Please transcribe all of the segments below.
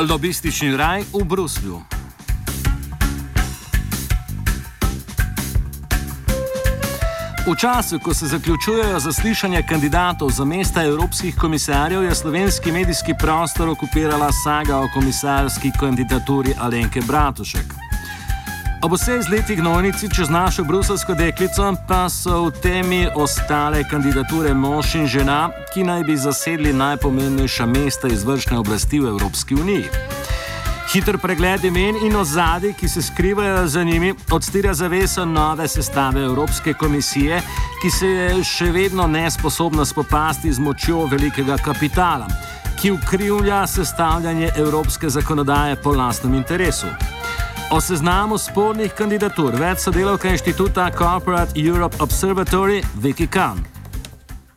Lobistični raj v Bruslju. V času, ko se zaključujejo zaslišanja kandidatov za mesta evropskih komisarjev, je slovenski medijski prostor okupirala saga o komisarski kandidaturi Alenke Bratušek. Ob vseh zletih gnojnici čez našo bruselsko deklico pa so v temi ostale kandidature mož in žena, ki naj bi zasedli najpomembnejša mesta izvršne oblasti v Evropski uniji. Hiter pregled imen in ozadij, ki se skrivajo za njimi, odstira zaveso nove sestave Evropske komisije, ki se je še vedno nesposobna spopasti z močjo velikega kapitala, ki ukrivlja sestavljanje evropske zakonodaje po lastnem interesu. O seznamu spornih kandidatur več sodelavka inštituta Corporate Europe Observatory Vicky Cann.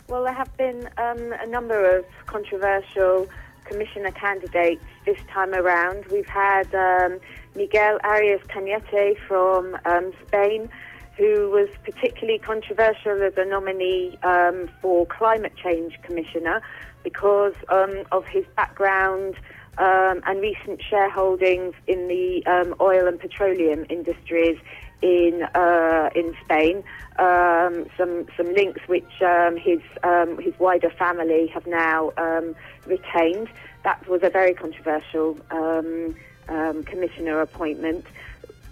Well, there have been um, a number of controversial commissioner candidates this time around. We've had um, Miguel Arias Cañete from um, Spain, who was particularly controversial as a nominee um, for climate change commissioner because um, of his background um, and recent shareholdings in the um, oil and petroleum industries in uh, in Spain. Um, some some links which um, his um, his wider family have now um, retained. That was a very controversial um, um, commissioner appointment.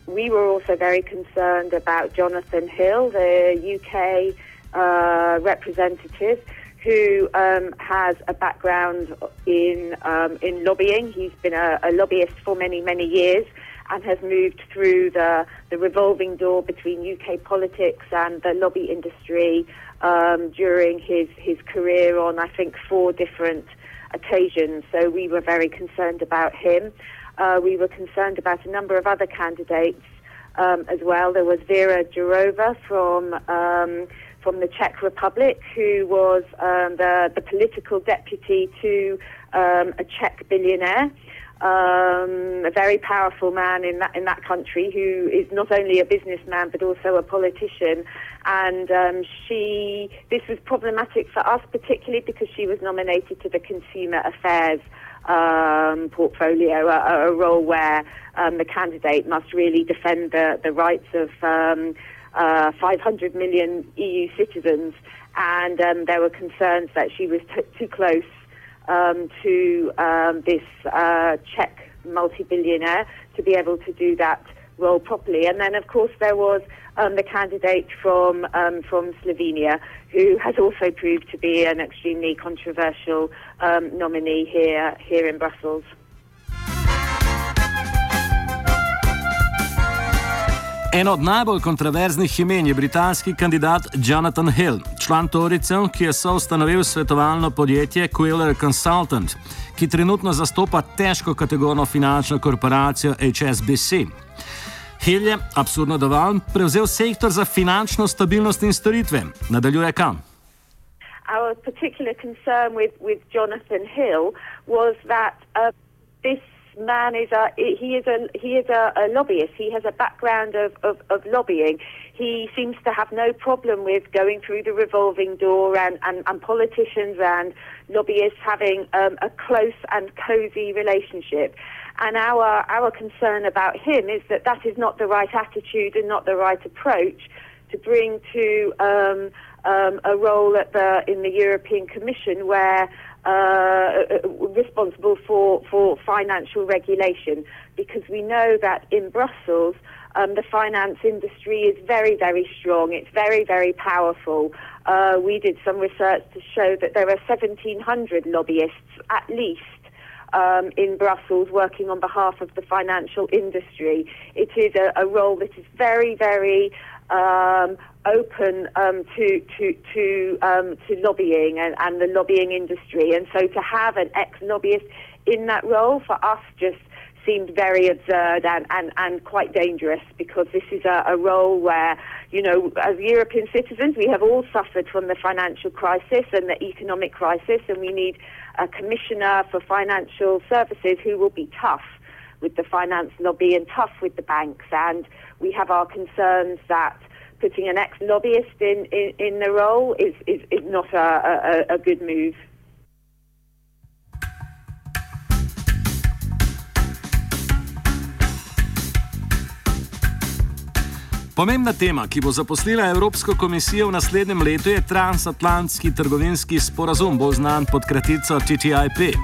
We were also very concerned about Jonathan Hill, the UK uh, representative, who has a background in in lobbying. He's been a, a lobbyist for many many years and has moved through the, the revolving door between UK politics and the lobby industry um, during his, his career on, I think, four different occasions. So we were very concerned about him. Uh, we were concerned about a number of other candidates um, as well. There was Vera Jourova from um, from the Czech Republic, who was um, the, the political deputy to um, a Czech billionaire um, a very powerful man in that in that country who is not only a businessman but also a politician. And um, she, this was problematic for us, particularly because she was nominated to the Consumer Affairs um, portfolio, a, a, role where um, the candidate must really defend the, the rights of um, uh, 500 million EU citizens. And um, there were concerns that she was t- too close um, to um, this uh, Czech multi-billionaire to be able to do that role properly. And then, of course, there was um, the candidate from um, from Slovenia, who has also proved to be an extremely controversial um, nominee here here in Brussels. Eno od najbolj kontroverznih imen je britanski kandidat Jonathan Hill, član Toricev, ki je soustanovil svetovalno podjetje Quiller Consultant, ki trenutno zastopa težko kategorno finančno korporacijo HSBC. Hill je, absurdno dovolj, prevzel sektor za finančno stabilnost in storitve. Nadaljuje kam. Our particular concern with, with Jonathan Hill was that uh, this man is a he is a he is a, a lobbyist. He has a background of, of, of, lobbying. He seems to have no problem with going through the revolving door and, and, and politicians and lobbyists having um, a close and cosy relationship. And our our concern about him is that that is not the right attitude and not the right approach to bring to um, um, a role at the in the European Commission where uh, responsible for, for financial regulation because we know that in Brussels, um, the finance industry is very, very strong. It's very, very powerful. Uh, we did some research to show that there are 1,700 lobbyists at least um, in Brussels working on behalf of the financial industry. It is a, a role that is very, very um, open um, to to to um, to lobbying and, and the lobbying industry, and so to have an ex lobbyist in that role for us just seemed very absurd and, and, and quite dangerous because this is a, a role where, you know, as European citizens, we have all suffered from the financial crisis and the economic crisis, and we need a commissioner for financial services who will be tough with the finance lobby and tough with the banks. And we have our concerns that putting an ex lobbyist in, in, in, the role is, is, is not a, a, a good move. Pomembna tema, ki bo zaposlila Evropsko komisijo v naslednjem letu, je transatlantski trgovinski sporazum, bolj znan pod kratico TTIP.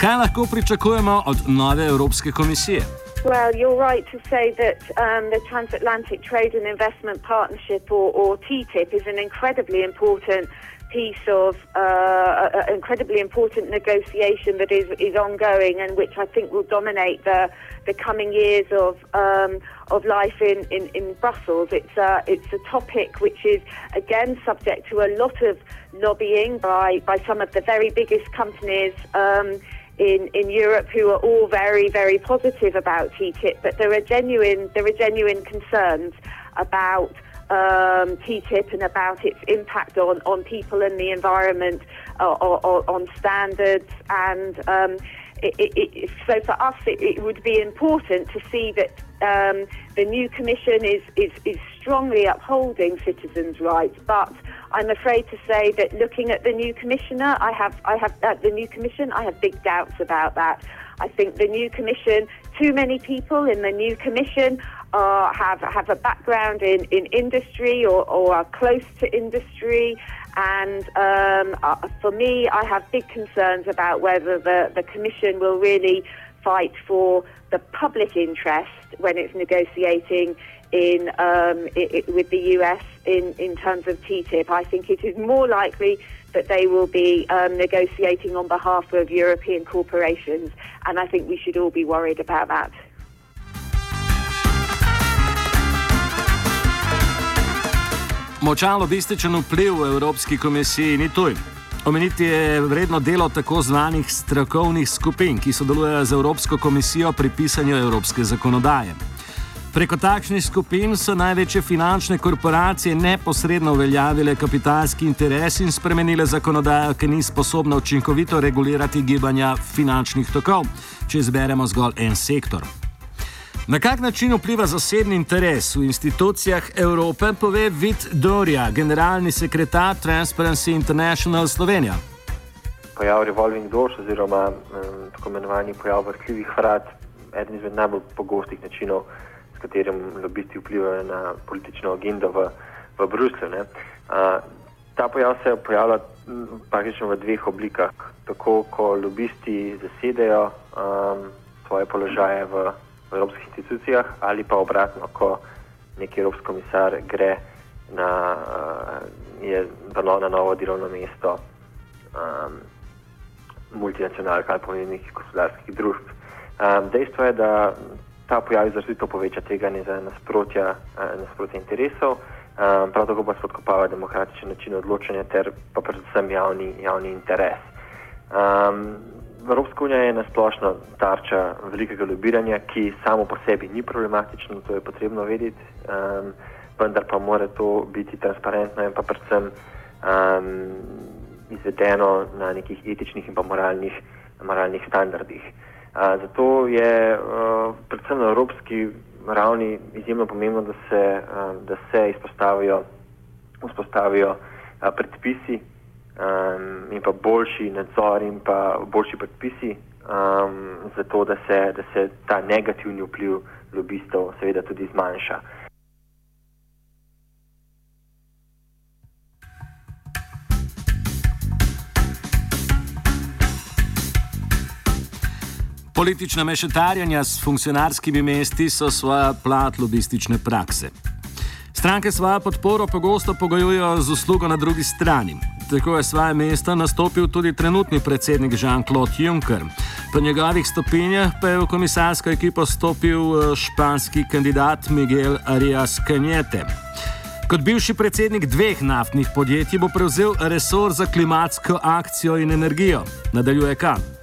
Kaj lahko pričakujemo od nove Evropske komisije? Well, you're right to say that um, the Transatlantic Trade and Investment Partnership, or, or TTIP, is an incredibly important piece of uh, incredibly important negotiation that is, is ongoing and which I think will dominate the the coming years of um, of life in, in, in Brussels. It's a, it's a topic which is again subject to a lot of lobbying by, by some of the very biggest companies. Um, in, in Europe who are all very, very positive about TTIP, but there are genuine there are genuine concerns about um, TTIP and about its impact on, on people and the environment, uh, or, or, on standards. And um, it, it, so for us, it, would be important to see that um, the new Commission is, is, is strongly upholding citizens' rights. But I'm afraid to say that looking at the new Commissioner, I have, I have uh, the new Commission, I have big doubts about that. I think the new Commission, too many people in the new Commission are, have have a background in, in industry or, or are close to industry. And um, uh, for me, I have big concerns about whether the, the Commission will really fight for the public interest when it's negotiating in um, it, it, with the US in, in terms of TTIP. I think it is more likely that they will be um, negotiating on behalf of European corporations, and I think we should all be worried about that. Močan lobističen vpliv v Evropski komisiji ni tuj. Omeniti je vredno delo tako zvanih strokovnih skupin, ki sodelujejo z Evropsko komisijo pri pisanju evropske zakonodaje. Preko takšnih skupin so največje finančne korporacije neposredno uveljavile kapitalski interes in spremenile zakonodajo, ki ni sposobna učinkovito regulirati gibanja finančnih tokov, če izberemo zgolj en sektor. Na kak način vpliva zasebni interes v institucijah Evrope, pove Vid Dorja, generalni sekretar Transparency International Slovenija. Pojav revolving doors oziroma tako imenovani pojav vrtljivih vrat, eden izmed najbolj pogostih načinov, s katerim lobisti vplivajo na politično agendo v, v Bruslju. Ta pojav se pojavlja praktično v dveh oblikah. Tako, ko lobisti zasedejo um, svoje položaje v v evropskih institucijah, ali pa obratno, ko neki evropski komisar gre na, uh, na novo delovno mesto um, multinacionalk ali pomembnih gospodarskih družb. Um, dejstvo je, da ta pojav izrazito poveča tega nasprotja, uh, nasprotja interesov, um, prav tako pa spodkopava demokratičen način odločanja ter pa predvsem javni, javni interes. Um, Evropska unija je nasplošno tarča velikega lobiranja, ki samo po sebi ni problematično, to je potrebno vedeti, um, vendar pa mora to biti transparentno in pa predvsem um, izvedeno na nekih etičnih in pa moralnih, moralnih standardih. Uh, zato je uh, predvsem na evropski ravni izjemno pomembno, da se, uh, da se izpostavijo, vzpostavijo uh, predpisi, um, in pa boljši nadzor in pa boljši predpisi, um, zato da se, da se ta negativni vpliv lobistov seveda tudi zmanjša. Politična mešetarjanja s funkcionarskimi mesti so svoja plat lobistične prakse. Stranke svojo podporo pogosto pogojujejo z uslugo na drugi strani. Tako je svoje mesto nastopil tudi trenutni predsednik Jean-Claude Juncker. Po njegovih stopinjah pa je v komisarsko ekipo stopil eh, španski kandidat Miguel Arias Canete. Kot bivši predsednik dveh naftnih podjetij bo prevzel resor za klimatsko akcijo in energijo. Nadaljuje K.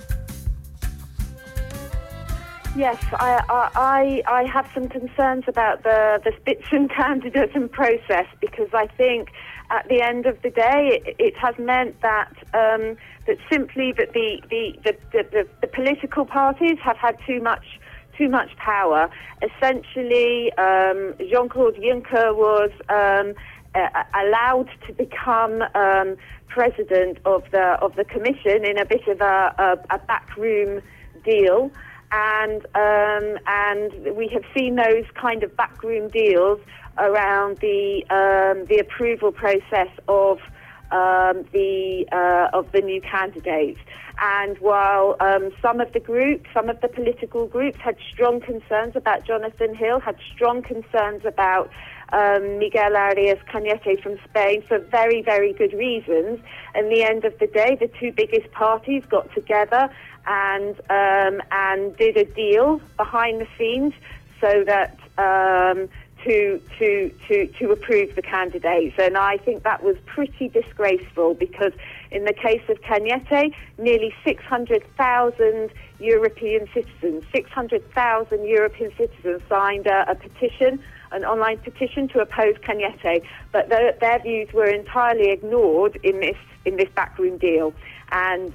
Yes, I, I, I have some concerns about the, the Spitzenkandidaten process because I think at the end of the day, it, it has meant that um, that simply that the the, the, the, the, political parties have had too much too much power. Essentially, um, Jean-Claude Juncker was um, uh, allowed to become um, president of the of the commission in a bit of a, a, a backroom deal. And um, and we have seen those kind of backroom deals around the um, the approval process of um, the uh, of the new candidates. And while um, some of the groups, some of the political groups had strong concerns about Jonathan Hill, had strong concerns about um, Miguel Arias Cañete from Spain for very, very good reasons. In the end of the day, the two biggest parties got together and um, and did a deal behind the scenes so that um, to to to to approve the candidates, and I think that was pretty disgraceful because in the case of Cañete, nearly 600,000 European citizens, 600,000 European citizens signed a, a, petition, an online petition to oppose Cañete, but their, their views were entirely ignored in this in this backroom deal, and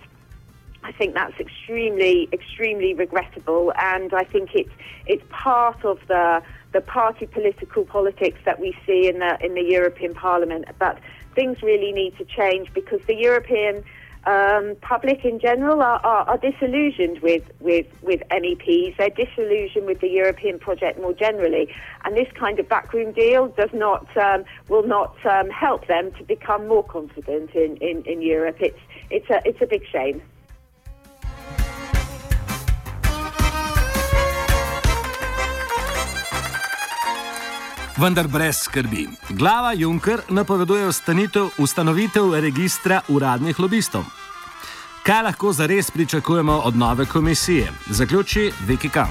I think that's extremely, extremely regrettable, and I think it's it's part of the the party political politics that we see in the in the European Parliament. But things really need to change because the European um, public in general are, are, are, disillusioned with, with, with MEPs. They're disillusioned with the European project more generally, and this kind of backroom deal does not um, will not um, help them to become more confident in, in, in Europe. It's it's a it's a big shame. Vendar brez skrbi. Glava Juncker napoveduje ustanovitev registra uradnih lobistov. Kaj lahko zares pričakujemo od nove komisije? Zaključi Viki Kam.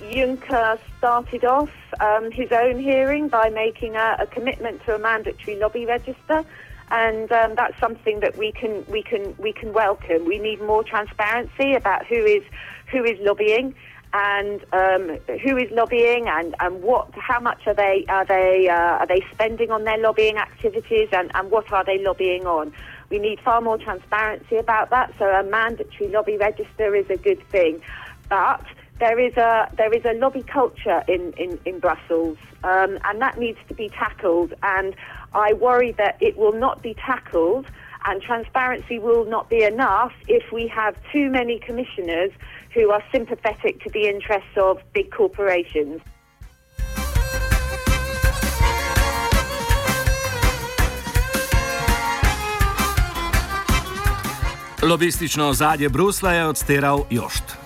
Juncker started off um, his own hearing by making a, a commitment to a mandatory lobby register. and um, that's something that we can we can we can welcome. We need more transparency about who is who is lobbying, and um, who is lobbying and, and what how much are they are they uh, are they spending on their lobbying activities and, and what are they lobbying on? We need far more transparency about that so a mandatory lobby register is a good thing. But there is a there is a lobby culture in, in, in Brussels um, and that needs to be tackled. And I worry that it will not be tackled and transparency will not be enough if we have too many commissioners who are sympathetic to the interests of big corporations. Lobistično ozadje Brusla je odsteral Jošt.